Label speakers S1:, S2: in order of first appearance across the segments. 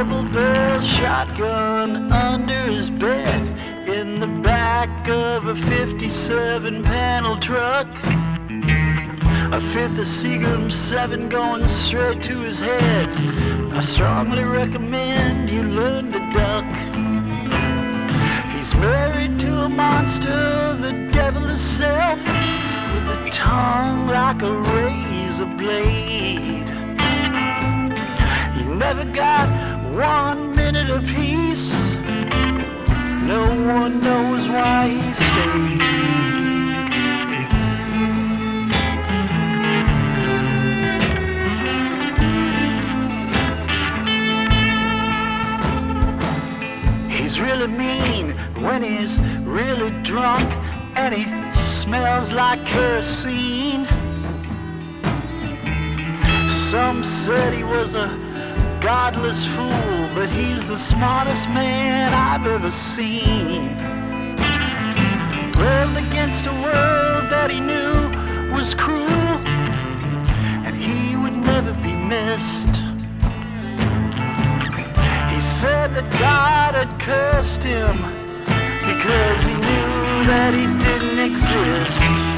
S1: Double barrel shotgun under his bed in the back of a 57 panel truck. A fifth of Seagram 7 going straight to his head. I strongly recommend you learn to duck. He's married to a monster, the devil himself, with a tongue like a razor blade. He never got one minute peace. No one knows why he stayed. He's really mean when he's really drunk and he smells like kerosene. Some said he was a godless fool, but he's the smartest man I've ever seen. Rebelled against a world that he knew was cruel, and he would never be missed. He said that God had cursed him because he knew that he didn't exist.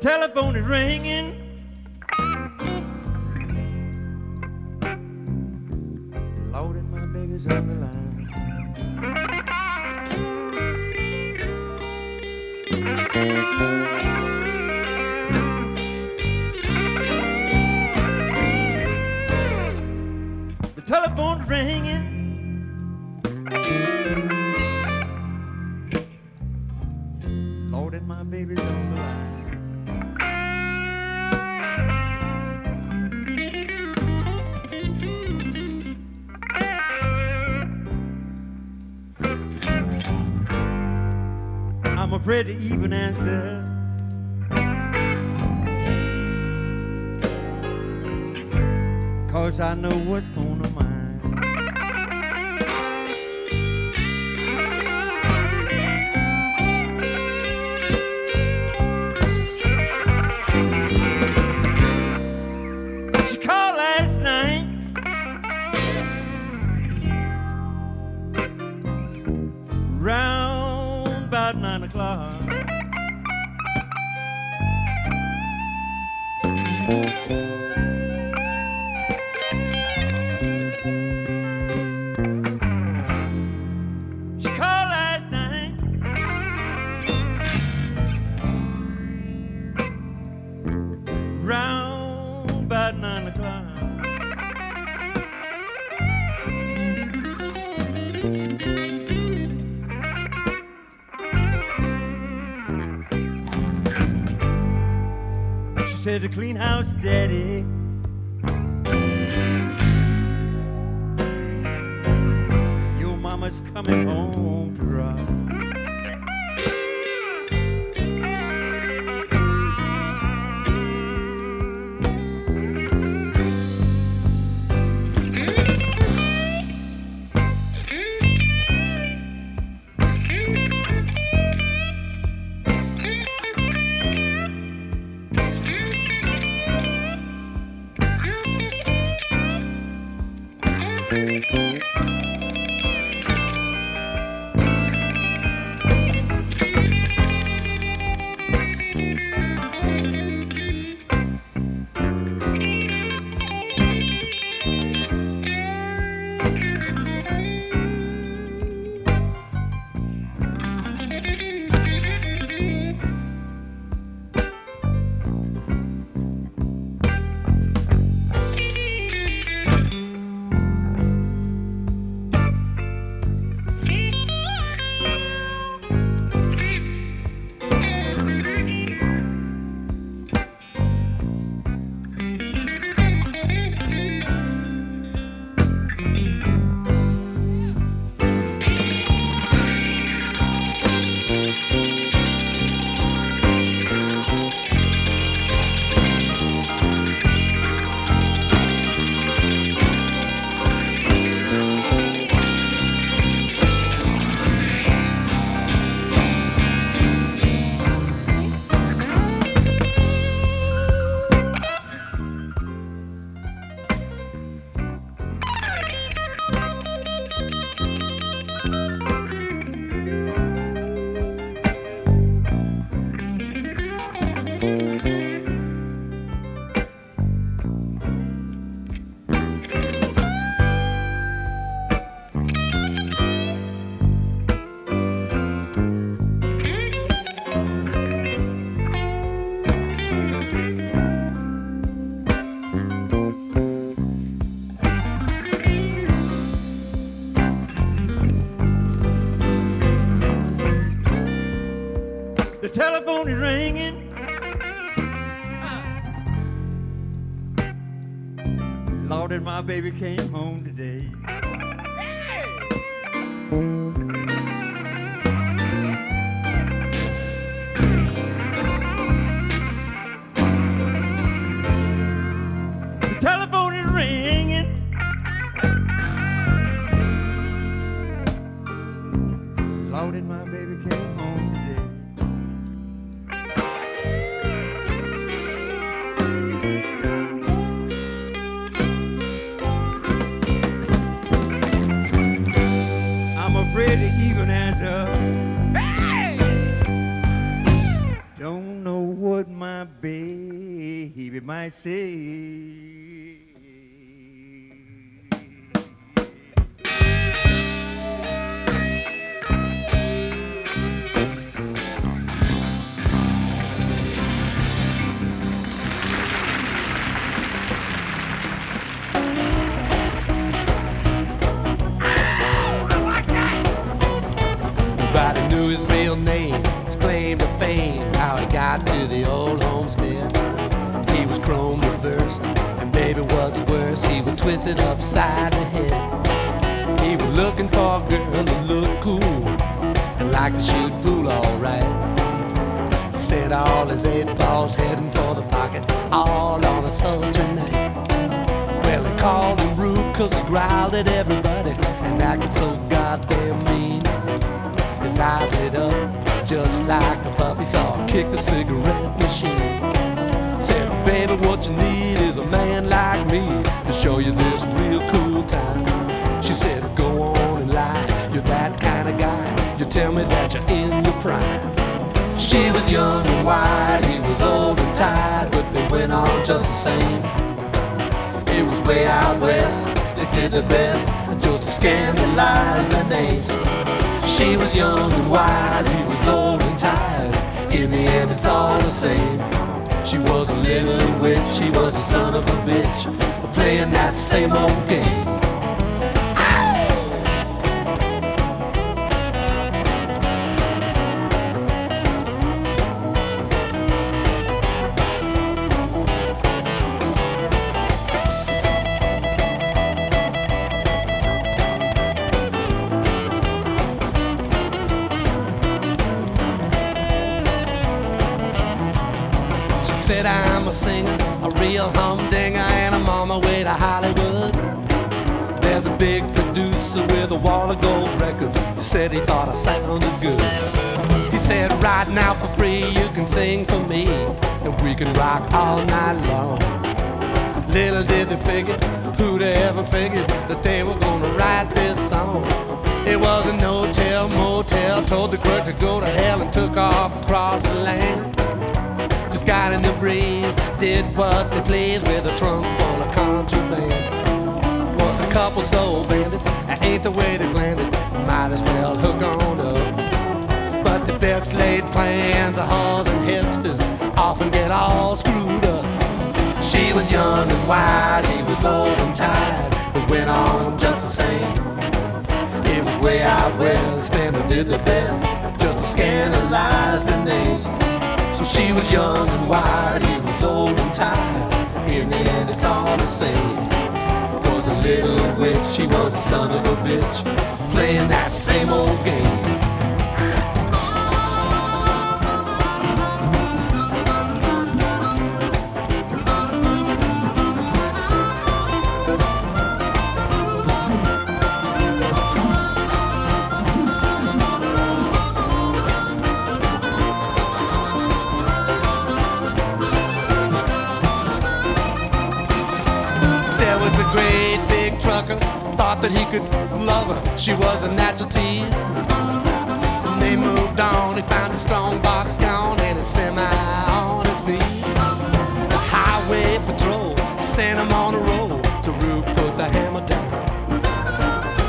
S2: telephone is ringing. Lord and my baby's on the line. The telephone's ringing. I know what's on to clean house, Daddy. Your mama's coming home
S3: proud. Chrome reversed, and baby, what's worse, he was twisted upside the head. He was looking for a girl to look cool and like to shoot pool alright. Set all his eight balls heading for the pocket, all on a sultry night. Well, they called him rude cause he growled at everybody and acted so goddamn mean. His eyes lit up just like a puppy saw kick the cigarette machine. Baby, what you need is a man like me to show you this real cool time. She said, go on and lie, you're that kind of guy. You tell me that you're in your prime. She was young and wild, he was old and tired, but they went on just the same. It was way out west, they did their best just to scandalize their names. She was young and wild, he was old and tired. In the end, it's all the same. She was a little witch, he was a son of a bitch, playing that same old game. With a wall of gold records. He said he thought I sounded good. He said, right now for free, you can sing for me, and we can rock all night long. Little did they figure, who'd ever figured that they were gonna write this song. It was a no-tell motel, told the clerk to go to hell and took off across the land. Just got in the breeze, did what they pleased with a trunk full of contraband. Was a couple soul bandits, ain't the way they planned it. Might as well hook on up. But the best laid plans of whores and hipsters often get all screwed up. She was young and wild, he was old and tired, but went on just the same. It was way out west, and they did their best just to scandalize the names. So she was young and wild, he was old and tired. In the end, it's all the same. Little witch, she was a son of a bitch, playing that same old game. That he could love her. She was a natural tease. When they moved on, he found a strong box gone and a semi on his knees. The highway patrol sent him on a roll to Rube put the hammer down.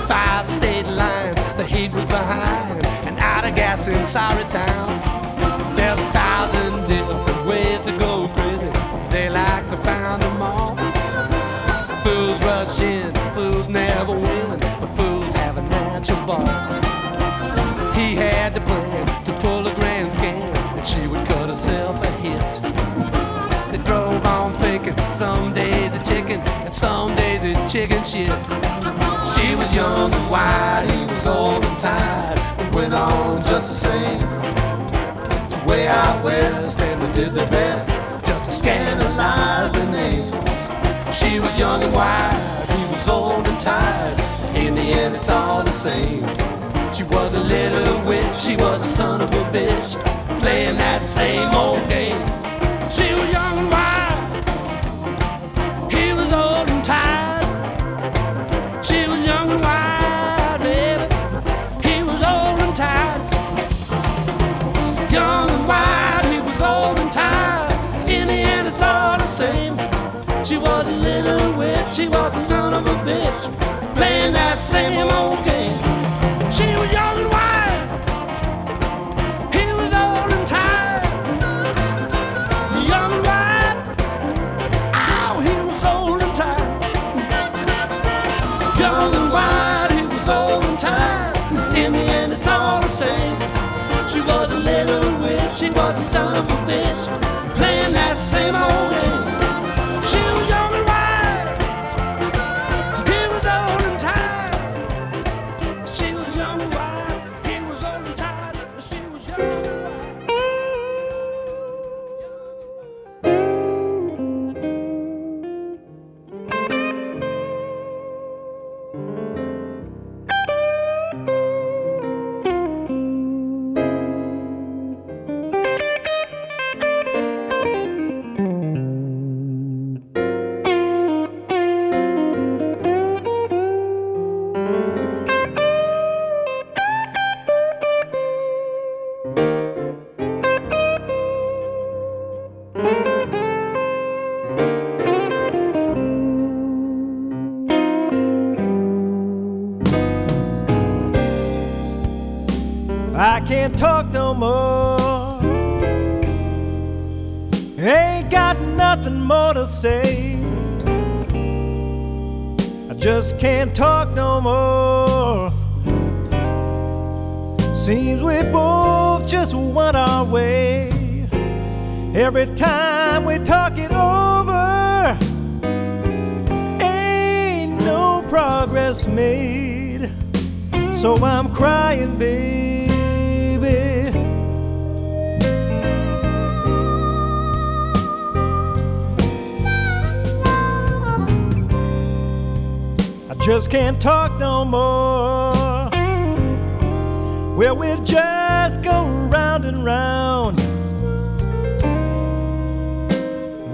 S3: Five state lines, the heat was behind, and out of gas in sorry town. Shit. She was young and wild, he was old and tired, and went on just the same. It's way out west, and they did their best just to scandalize their names. She was young and wild, he was old and tired. In the end, it's all the same. She was a little witch, she was a son of a bitch, playing that same old game. Same old game. She was young and wild. He was old and tired. Young and wild. Ow, he was old and tired. Young and wild, he was old and tired. In the end, it's all the same. She was a little witch, she was a son of a bitch, playing that same old
S4: talk no more. Seems we both just want our way. Every time we talk it over, ain't no progress made. So I'm crying, baby. Just can't talk no more. Well, we'll just go round and round.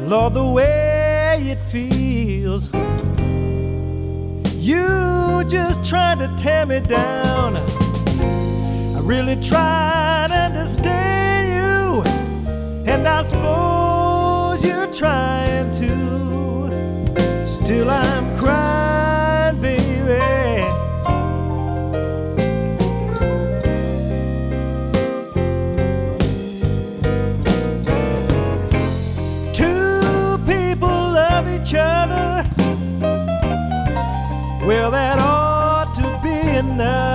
S4: Lord, the way it feels. You just trying to tear me down. I really tried to understand you, and I suppose you're trying to. Still, I'm to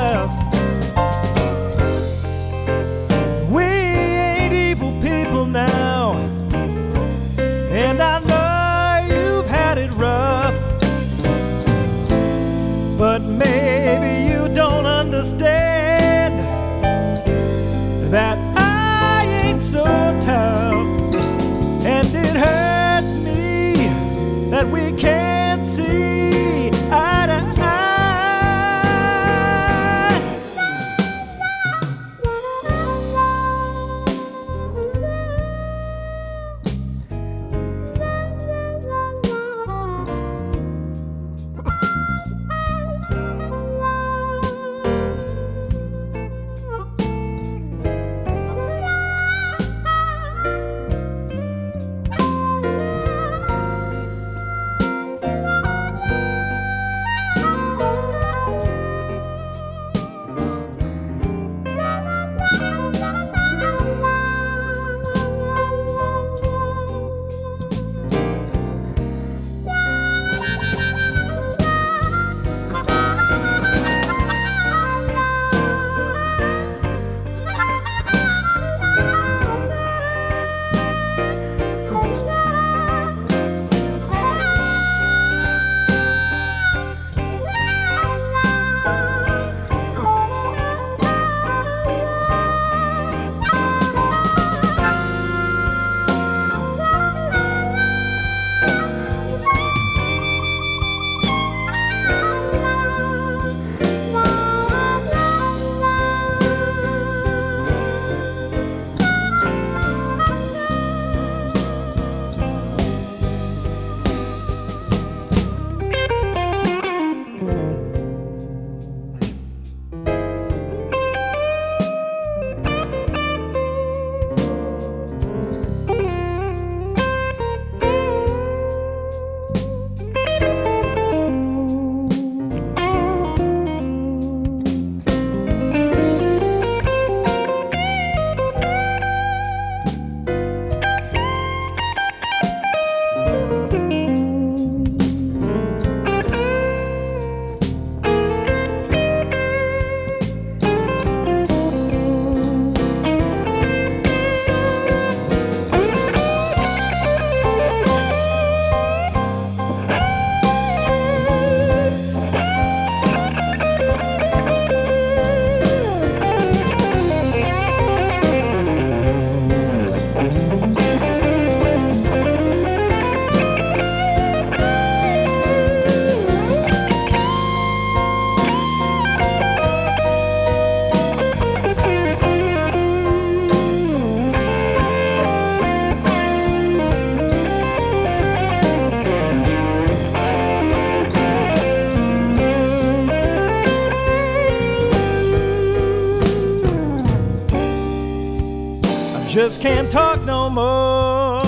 S4: just can't talk no more.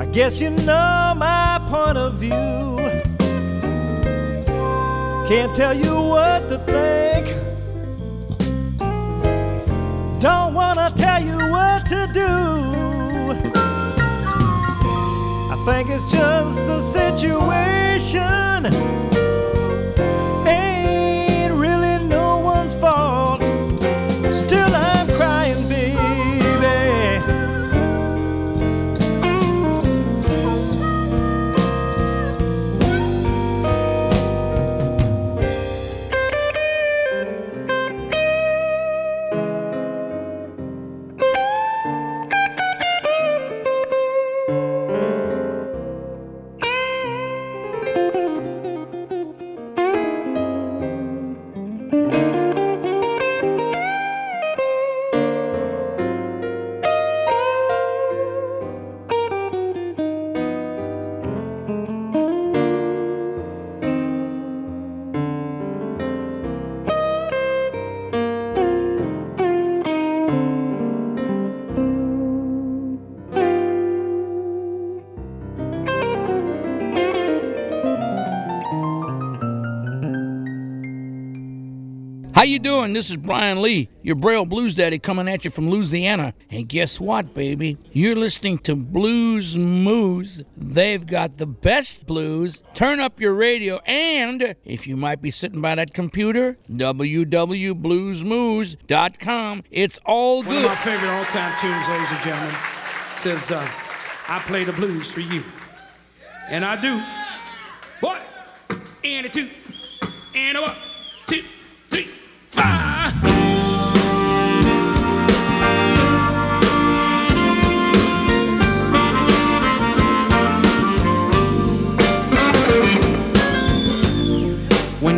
S4: I guess you know my point of view. Can't tell you what to think. Don't wanna tell you what to do. I think it's just the situation.
S5: How you doing? This is Bryan Lee, your Braille Blues Daddy coming at you from Louisiana. And guess what, baby? You're listening to Blues Moose. They've got the best blues. Turn up your radio and if you might be sitting by that computer, www.bluesmoose.com. It's all good.
S6: One of my favorite all-time tunes, ladies and gentlemen, says, uh, "I play the blues for you," and I do. One, and a two, and a one, two, When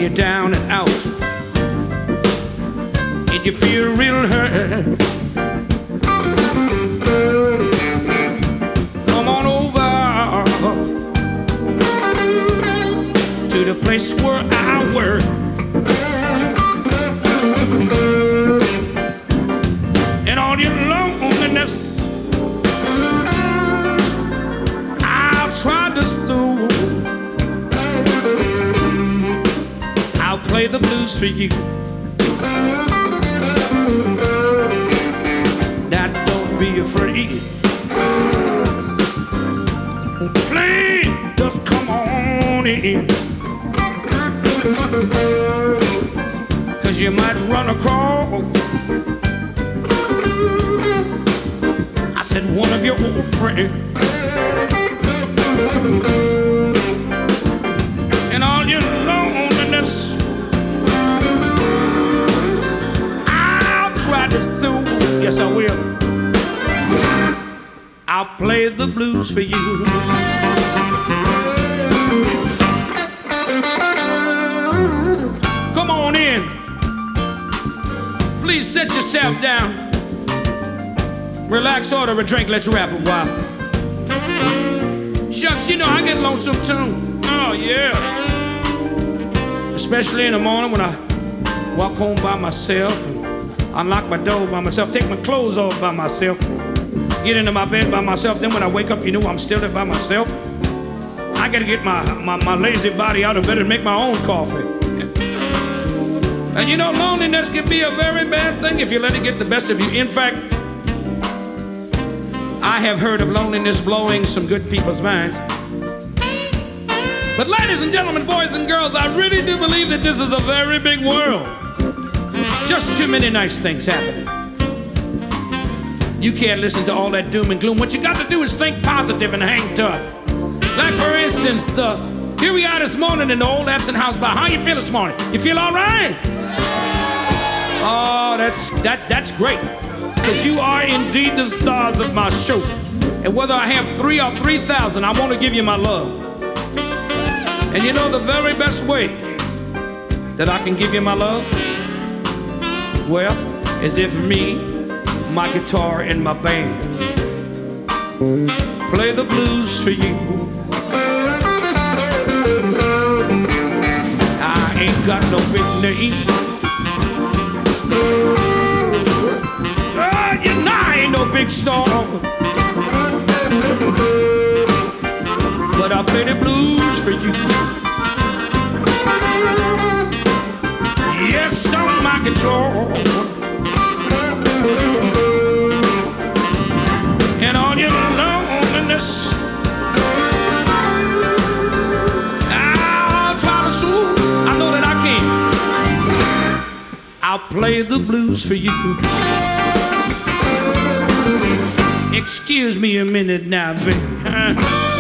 S6: you're down and out, and you feel real hurt. Come on over to the place where I work. The blues for you. Now don't be afraid. Please just come on in. Cause you might run across. I said one of your old friends. Soothe. Yes, I will. I'll play the blues for you. Come on in. Please sit yourself down. Relax, order a drink. Let's rap a while. Shucks, you know I get lonesome too. Oh yeah. Especially in the morning when I walk home by myself unlock my door by myself, take my clothes off by myself, get into my bed by myself. Then when I wake up, you know I'm still there by myself. I gotta get my, my, my lazy body out of bed and make my own coffee. And you know, loneliness can be a very bad thing if you let it get the best of you. In fact, I have heard of loneliness blowing some good people's minds. But, ladies and gentlemen, boys and girls, I really do believe that this is a very big world. Just too many nice things happening. You can't listen to all that doom and gloom. What you got to do is think positive and hang tough. Like, for instance, uh, here we are this morning in the old Absinthe House bar. How you feel this morning? You feel all right? Oh, that's that that's great. Because you are indeed the stars of my show. And whether I have three or three thousand, I want to give you my love. And you know the very best way that I can give you my love? Well, is if me, my guitar, and my band play the blues for you. I ain't got no big name. Ah, you know I ain't no big star. But I play the blues for you. Yes, on my guitar. And all your loneliness. I'll try to soothe. I know that I can. I'll play the blues for you. Excuse me a minute now, baby.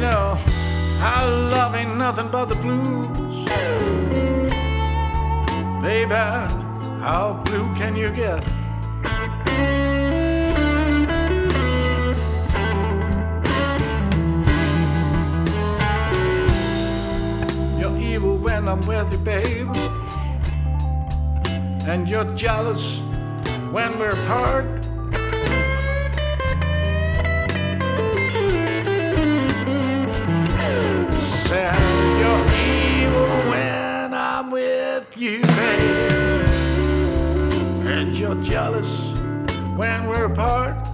S7: You know,
S8: our love ain't nothing but the blues. Baby, how blue can you get? You're evil when I'm with you, babe. And you're jealous when we're apart. You're jealous when we're apart.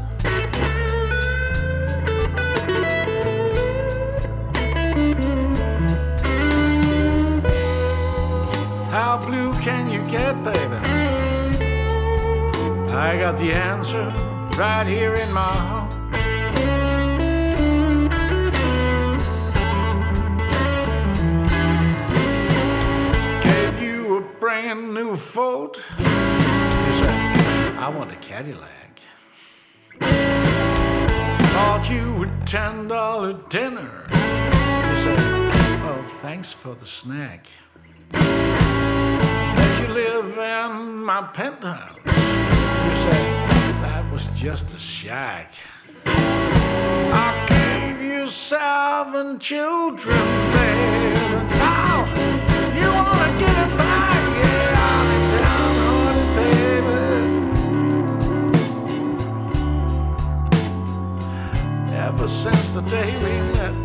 S8: How blue can you get, baby? I got the answer right here in my heart. Gave you a brand new Ford. Cadillac. Bought you a ten dollar dinner. You said, Oh, thanks for the snack. Let you live in my penthouse. You said that was just a shack. I gave you seven children, baby. Now you wanna get it back? Ever since the day we met.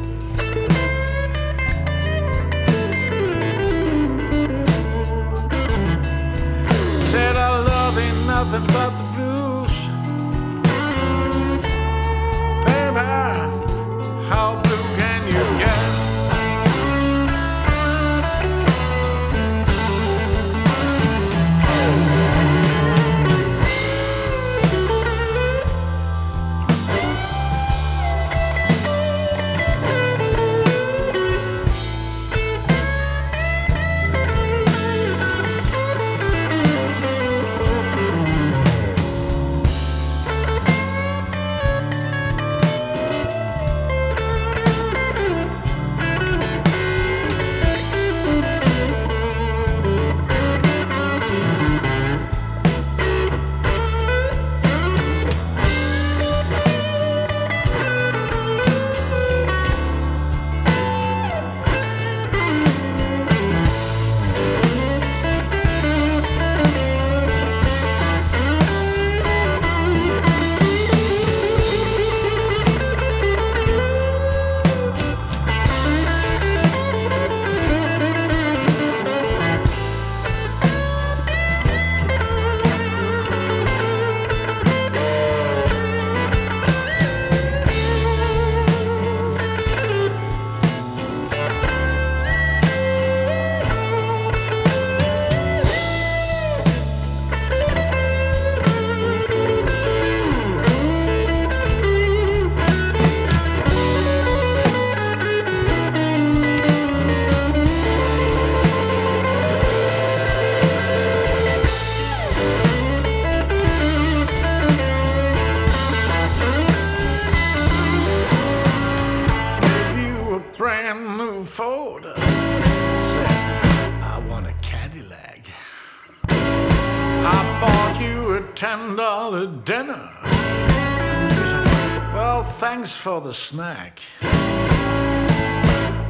S8: For the snack.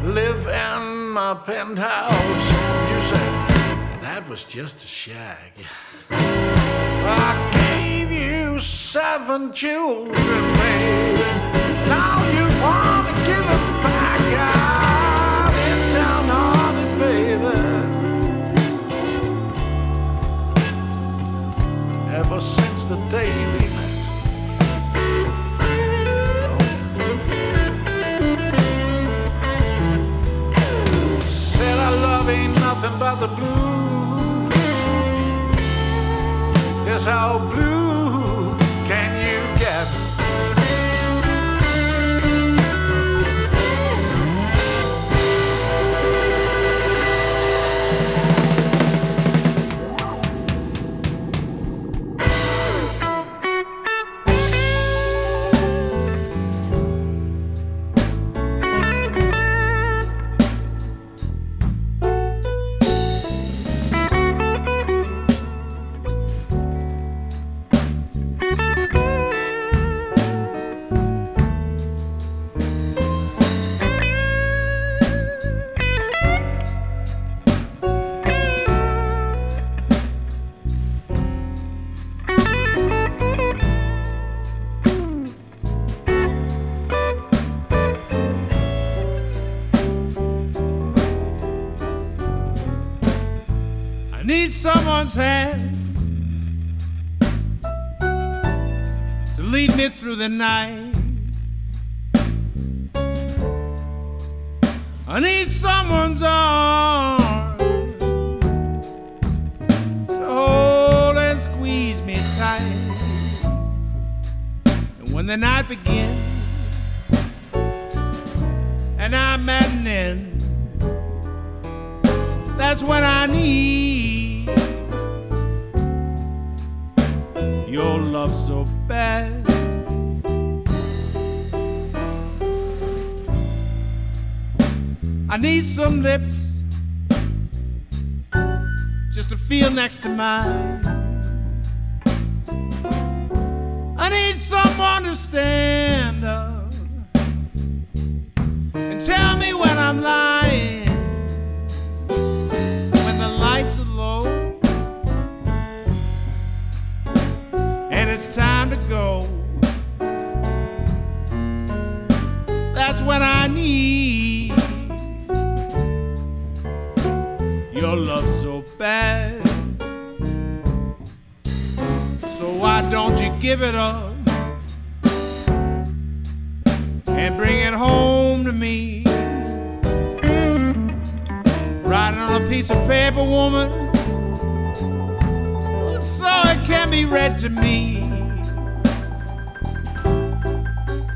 S8: Live in my penthouse. You said that was just a shag. I gave you seven children, baby. Now you wanna give it back. I've been down on it, baby. Ever since the day we but the blues. Yes, how blue
S9: someone's hand to lead me through the night. I need someone's arm to hold and squeeze me tight. And when the night begins and I'm at an end, that's when I need your love so bad. I need some lips just to feel next to mine. I need someone to stand up and tell me when I'm lying, it's time to go. That's when I need your love so bad. So why don't you give it up and bring it home to me? Writing on a piece of paper, woman, so it can be read to me.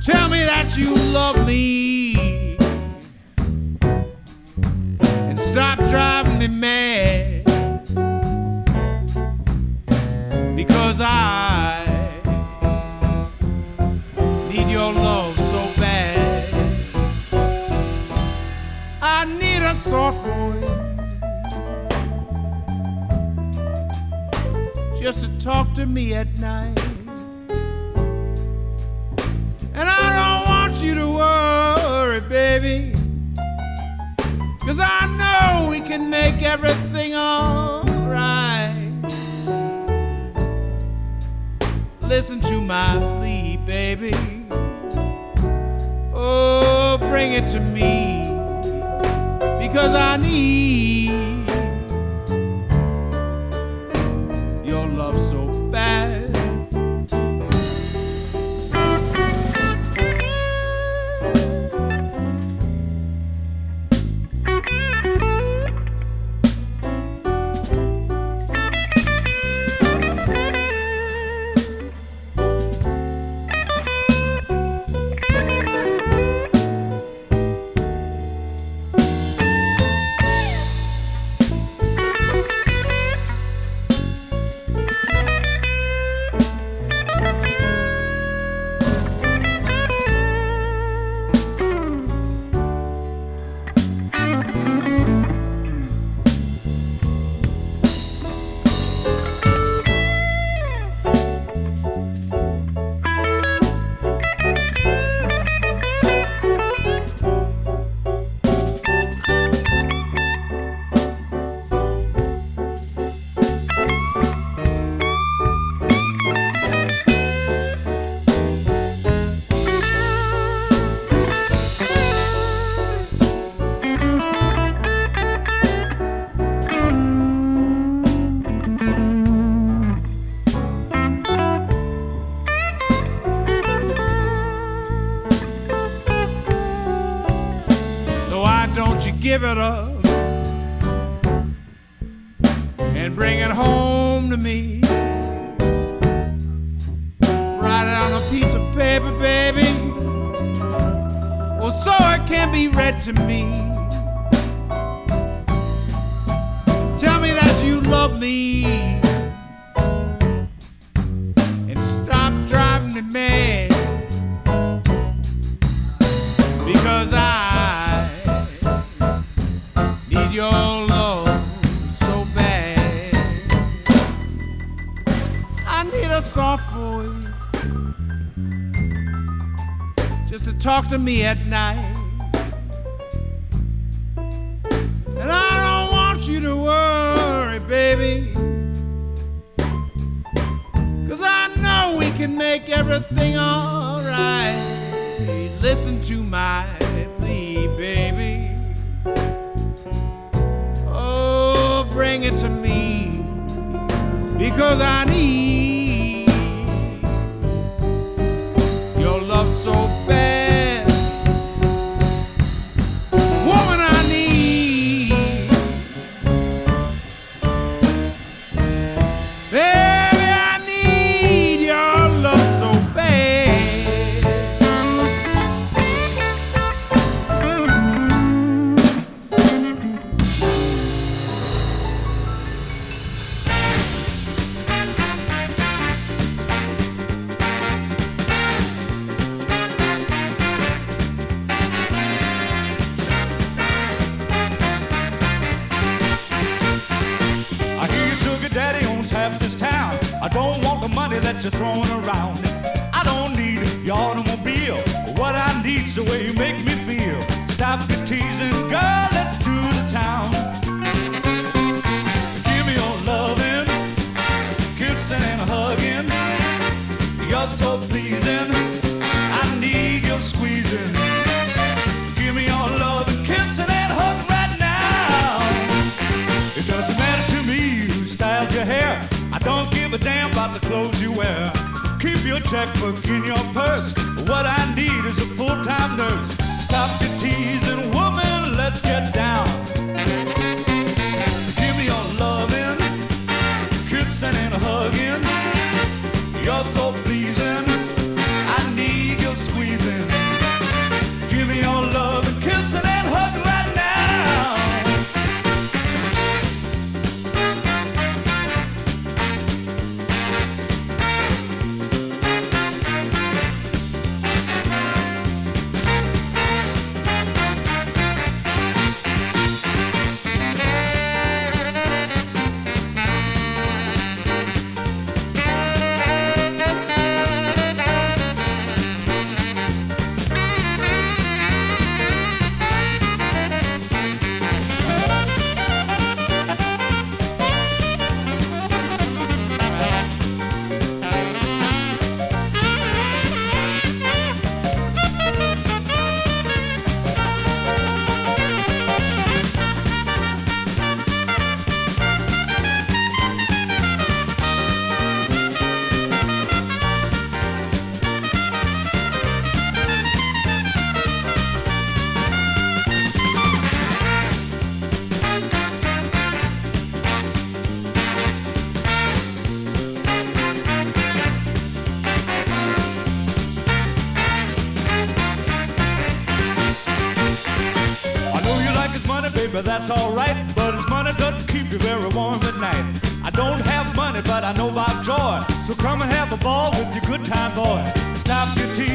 S9: Tell me that you love me and stop driving me mad because I need your love so bad. I need a soft voice just to talk to me at night. Can make everything alright. Listen to my plea, baby. Oh, bring it to me. Because I need talk to me at night.
S10: stop your
S11: tears.